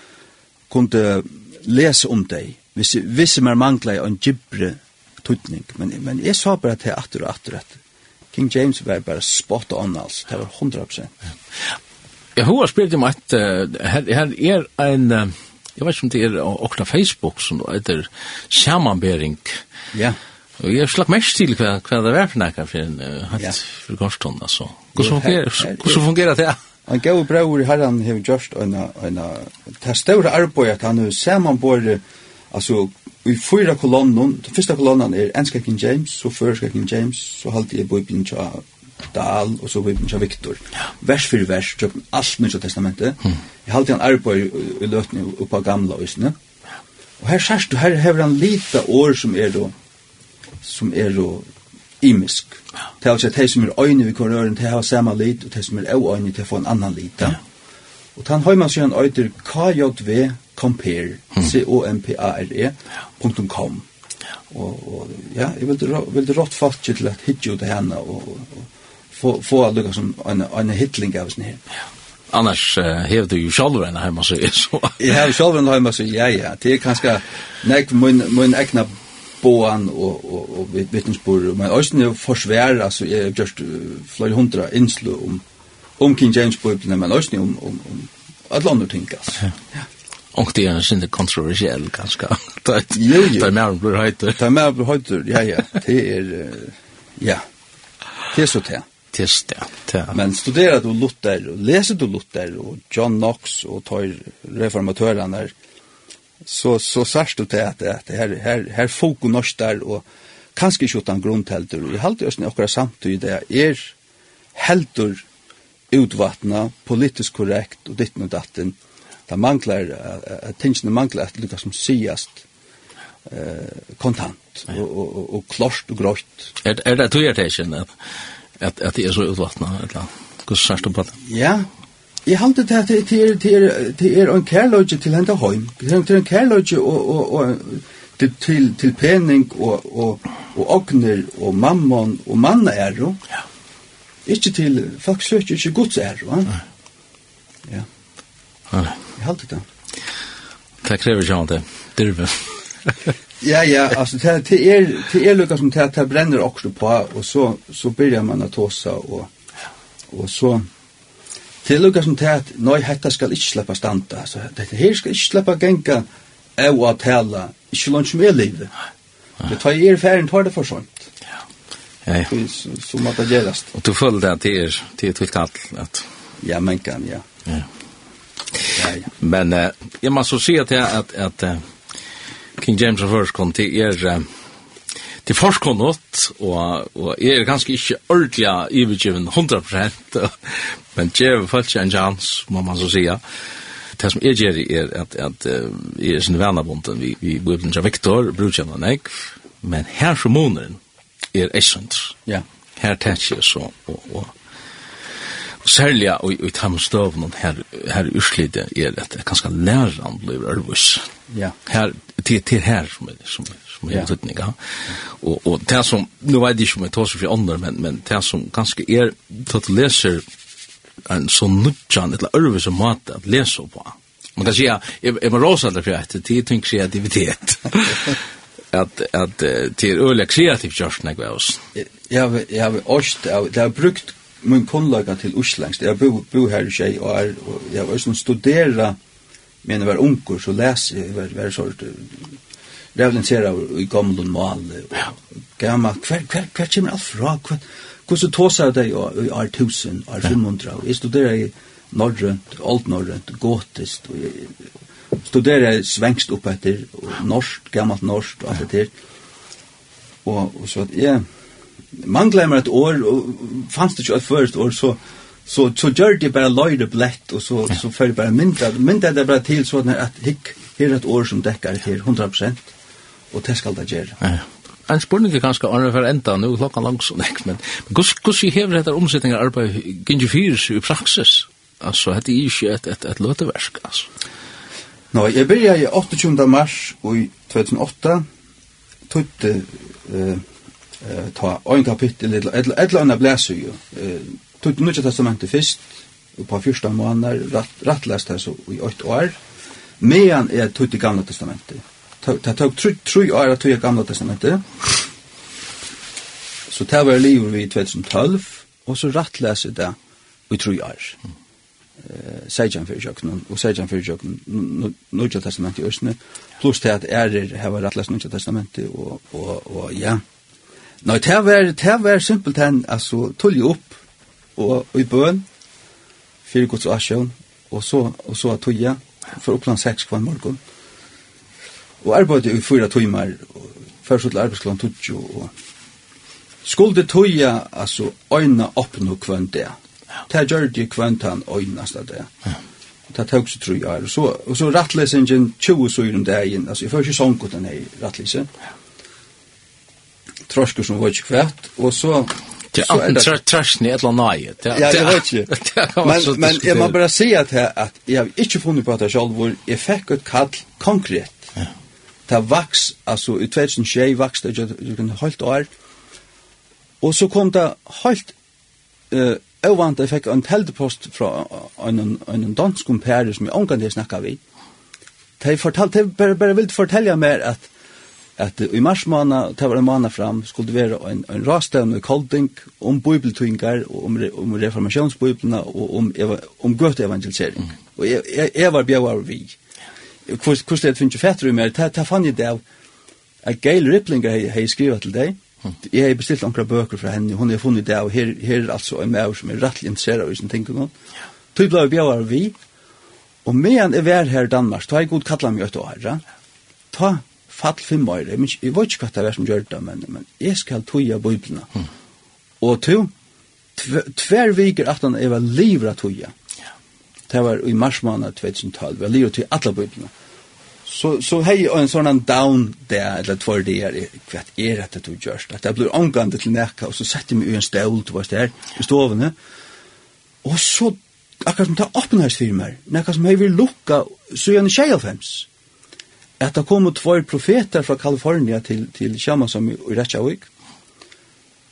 kunde lese om deg, hvis, hvis jeg mangla en gibre tutning, men, men jeg sa bare til atter og atter at King James var bare spot on altså, det var 100%. Ja. Jeg har spilt om at her er en, jeg vet ikke om det er okna Facebook som heter samanbering, ja, yeah Og jeg slapp mest til hva, hva det var for nekka for en hatt for gårdstånd, altså. Hvordan fungerer, hvordan fungerer det? Han gav brøver i herren har gjørst, en, en, det større arbeid at han har sammenbord, altså, i fyra kolonner, den første kolonnen er enska King James, så førska King James, så halte jeg bøybin tja Dahl, og så bøybin tja Victor. Vers for vers, tjøkken alt Nysja Testamentet. Jeg halte han arbeid i løtene oppa gamla, visne. Og her sørst, du, her hever han lite år som er då, som er og imisk. Det er altså at de som er øyne ved korøren, de har samme lit, og de som er øyne, til å få en annan lit. Ja. Og tan høyman sjøen øyder KJV compare, C-O-M-P-A-R-E, punktum com. Og, og ja, jeg vil, vil rått fast til at hitje ut det henne, og, og, og få, få lukka som en, en hitling av sånn her. Ja annars uh, hever du jo sjálfur enn heima sig, så. Jeg hev sjálfur enn heima sig, ja, ja. Det er kanskje, nek, min, min egna boan og og og vittnesbyrd men også nu forsvær altså jeg just flere hundra innslu om om King James Bibelen men også om om om alle andre ting altså Ja. Och det är en synde kontroversiell ganska. Det jo jo. Det mer blir höjt. Det mer blir höjt. Ja ja. Det är ja. Det är så det. Det är det. det. Men studerar du Luther och läser du Luther och John Knox och tar reformatörerna där så så särskilt du det att det här här här folk och norstar och kanske inte utan grundhälter och i halt just några samtidigt det är helter utvattna politiskt korrekt och ditt och datten där manglar attention tänka manglar att lyckas som siast eh kontant och och och klart och grått. Är är det tror jag det känner att att det är så utvattna eller hur sägs det på det? Ja, Jeg halte det til til til til er en kærløyge til henda heim. Det er en kærløyge og og og til til til pening og og og ogner og mammon og manna er jo. Ja. Ikke til folk søker ikke gods er jo. Ja. Ja. Jeg halte det. Det krever ikke det. Dirve. ja, ja, altså det, det er det er lukka som det, det brenner også på og så så byrjar man å tåsa og og så Det er lukka som til at, nei, hetta skal ikkje sleppa standa, så dette her skal ikkje sleppa genga av å tala, ikkje langt som er livet. Det tar jeg er ferien, tar det for sånt. Ja, ja, ja. Så må det gjerast. Og du føler det at det er, det er tvilt alt, at... Ja, men kan, ja. Ja, ja. ja. Men, eh, jeg må så si at, at, at uh, King James of First kom til er... Uh, til forskåndet, og, og jeg er ganske ikke ordentlig ivergiven 100%, men Jev følt en chans, må man så sige. Det som jeg gjør er at, at jeg er sin vennabunden vi, vi bor til Victor, og nek, men her som måneden er essent. Ja. Her tenker jeg så, og, og, og særlig og, og i tamstøvnen her, her urslidet er at jeg kan skal lære blir ærvus. Ja. Her, til, til her som er, som er som är tutning ja. Og, og det som nå vet jeg ikke om jeg tar seg for andre, men men det som ganske er, til at du leser en sån nutchan eller över som mat att läsa på. Man kan si, säga jeg må råse alle for att det er tänker sig at att att er öliga kreativt görs när jag oss. Jag jag har også, det har brukt min kunnlaga til Oslängst. Jeg bor bo här i tjej og är, och jag var som studera men jeg var onkur så leser jeg, var, var sort revlinsera i gamlun mal. Gamma, hver, hver, hver kommer alt fra? Hvordan tåsar det i år 1000, år 500? Jeg studerer i norrønt, alt norrønt, gotist, og jeg studerer svengst opp etter, norsk, gammalt norsk, og alt etter. Og, og så at jeg mangler meg et år, og fanns det ikke et først år, så så så gör det bara löjde blätt och så så för bara mynda mynda det bara till så att hick här ett år som täcker till 100%, og det skal det gjøre. Ja. En spurning er ganske annet for enda, nå er klokka langt sånn, men hvordan hever dette omsetninger arbeid gynne fyrs i praksis? Altså, dette er ikke et, et, et løteversk, altså. Nå, jeg begynte i 28. mars i 2008, tog eh, ta ein kapittel, eller et eller annet blæser jo. Tog det nødvendig testamentet først, og på første måneder, rattlest her så i 8 år, medan er tog det gamle testamentet det tog tru år att jag gamla testamentet. Så det var livet vi i 2012, og så rattlæs jeg det i tre år. Eh, Sejan fyrir jöknen, og Sejan fyrir jöknen, Nudja testament i Østene, plus til at ærer hever rattlæs Nudja testament og, og, og ja. Nei, det var, det var simpelt hen, altså, tullje opp, og, i bøn fyrir gods asjon, og så, og så at tullje, for oppland 6 kvann morgon, og og arbeidde i fyra timmar, først til arbeidsklan tutsjo, og skulle tøya, altså, øyna opp no kvann det. Det gjør det kvann han øynast av det. Det tok så tru og Så, og så rattlesingen 20 søyr om dagen, altså, jeg får ikke sånn den her rattlesen. Trosker som var ikke kvært, og så Det är inte trashni eller nej. Ja, jeg vet ikke. Men men jag man bara säga att att jag har ikke funnet på at jeg selv hvor jeg fikk et kall konkret det vaks, altså i 2006 vaks det jo en halvt år, og så kom det halvt uh, Ovant, jeg fikk en teltepost fra en, en dansk kompere som jeg omgang til snakket vi. De fortalte, de bare, bare ville fortelle meg at at i mars måned, det var en måned fram, skulle det være en, en rastøvn i Kolding om bibeltvingar, om, om reformasjonsbibelene og om, om gøteevangelisering. Mm. Og jeg, jeg, jeg var bjøver vi hvordan jeg finner fætter i meg, det fann jeg det av at Gail Rippling har skrivet til deg, jeg har bestilt noen bøker fra henne, hun har funnet det av, her, her er altså en mer som er rettelig interesseret av disse tingene. Tøy ble bjøver vi, og medan jeg var her i Danmark, da har jeg god kallet meg etter året, ta fall fem år, jeg, jeg vet ikke hva det er som gjør det, men, men jeg skal tøye bøyblene. Mm. Og to, tver viker at han er livet tøye. Mm det var i mars måned 2012, vi har livet til alle bøyblene. Så, så hei en sånn down der, eller tvær der, hva er dette du gjør? At jeg blir omgående til nekka, og så setter jeg meg i en stål, du var der, i stovene. Og så, akkurat som det åpner hans firmer, nekka som hei vil lukka, så gjerne tjej av hems. At det kom tvær profeter fra Kalifornien til, til Kjamasom i Rechavik,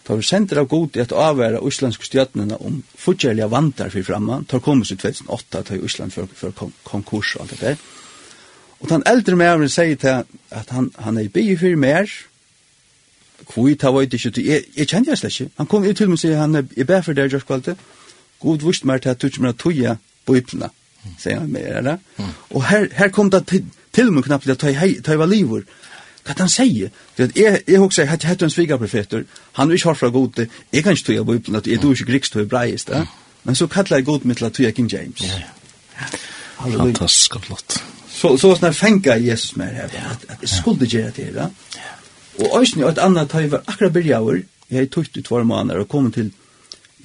Da vi sender av god i at avvære uslandske stjøtnene om fortjellige vantar for fremme, da kom vi i 2008 til Usland for, for kon konkurs og alt det der. Og den eldre med sier til at han, han er i bygge for mer, kvui ta veit ikkje, jeg, jeg kjenner jeg slett ikke. Han kom til meg og sier, han er i bæg for det, Josh Kvalte, god vust meg til at du ikke må tøye bøyplene, sier han med, eller? Og her, her kom det til, til meg knappt at ta i var livor, Hva han sier? For jeg, jeg husker, jeg hette en svigerprofeter, han er ikke fra god, jeg kan ikke tog av Bibelen, at jeg tror ikke griks og hebraist, ja. men så kallar jeg god mitt til at tog King James. Ja, ja. Fantastisk og flott. Så, så sånn fenga Jesus med her, at, at jeg skulle gjøre det her. Ja. Og også et annet tøy var akkurat byrjaver, jeg har tog ut tvær måneder og kommet til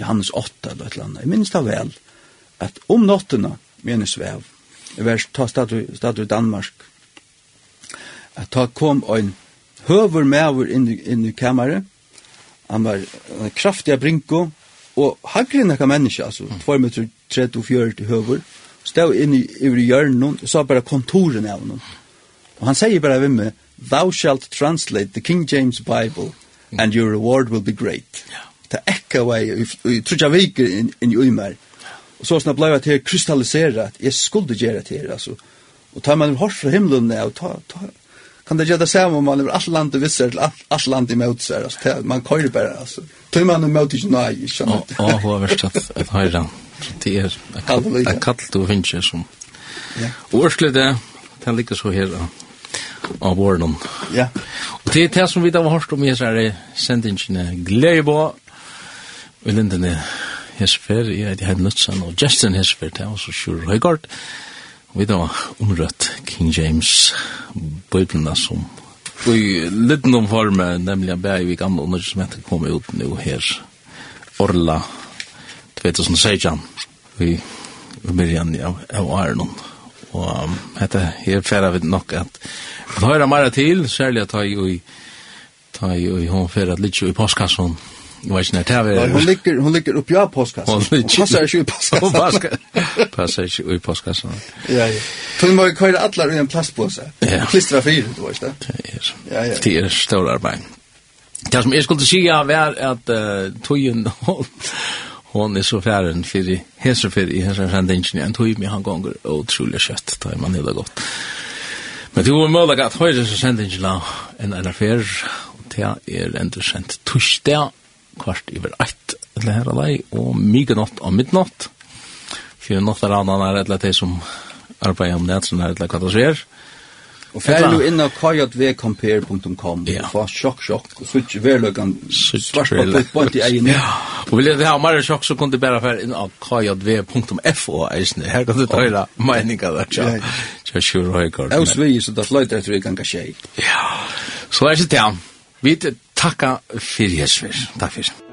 Johannes 8 eller et eller annet. Jeg minns det vel, at om nottene, menes vev, jeg ta stadig i Danmark, at ta kom ein høver mever inn, inn i kammeret, han var en kraftig brinko, og hagre nekka menneske, altså, 2 meter 30-40 høver, stod inn i i hjørnen, og sa bare kontoren av noen. Og han sier bara vimmi, thou shalt translate the King James Bible, and your reward will be great. Ta ekka vei, i trutja viker inn i uimer. Og så sånn blei at jeg krystallisera, at jeg skulle gjøre det her, altså. Og tar man hår fra himmelen, og ta, ta, kan det gjøre det samma om man er alt landet visser till allt land emot seg, altså, man kan ju bara, alltså. Tog man emot inte nej, inte sant? Ja, hur värst att höra. Det er et kallt du finner som... Og örslet det, det ligger så her, av våren. Ja. Og det är det som vi da har hørt om i så här sändningarna. Glädjebå. Och lindene hesfer, jeg heter Hednutsen, og Justin hesfer, det er også Sjur Høygaard. Vi da omrøtt King James bøyblina som i liten omforme, nemlig en bæg vi gamle under som heter kom ut nu her Orla 2016 vi byrjan av, av Arnon og um, dette her færa vi nok at at høyra mara til, særlig at ta i ta i hon færa litt i postkasson Jag vet inte, det är... Hon ligger, hon ligger uppe i postkassan. Hon ligger... passar inte i postkassan. Hon passar, passar inte i postkassan. Ja, ja. För man kan ju alla i en plastpåse. Ja. Klistra fyra, du vet det. Ja, ja. Det är stor arbeten. Det som jag skulle säga var att uh, tojen hon hon är så färren för hälsor för i hälsor sen den ingen tog mig han gånger otroligt kött tar man hela gott. Men det var möjligt att höra så sen den en en affär och det är ändå sent torsdag kvart iver eitt til her alai, og mykje natt og midnatt. Fyrir natt er annan er etla til som arbeider om det, som er etla katastrofer. Og fer du inn av kajatvcompare.com og få sjokk, sjokk, og sutt verløkan svart på putt på i egen. Ja, og vil jeg ha mer sjokk, så kunne du bare fer inn av kajatv.fo eisne. Her kan du ta høyra meininga der, tja. Tja, sjur høykart. Jeg er svig, så da sløyter etter vi kan Ja, så er det til. Vi takka fyrir Jesper. Takk fyrir.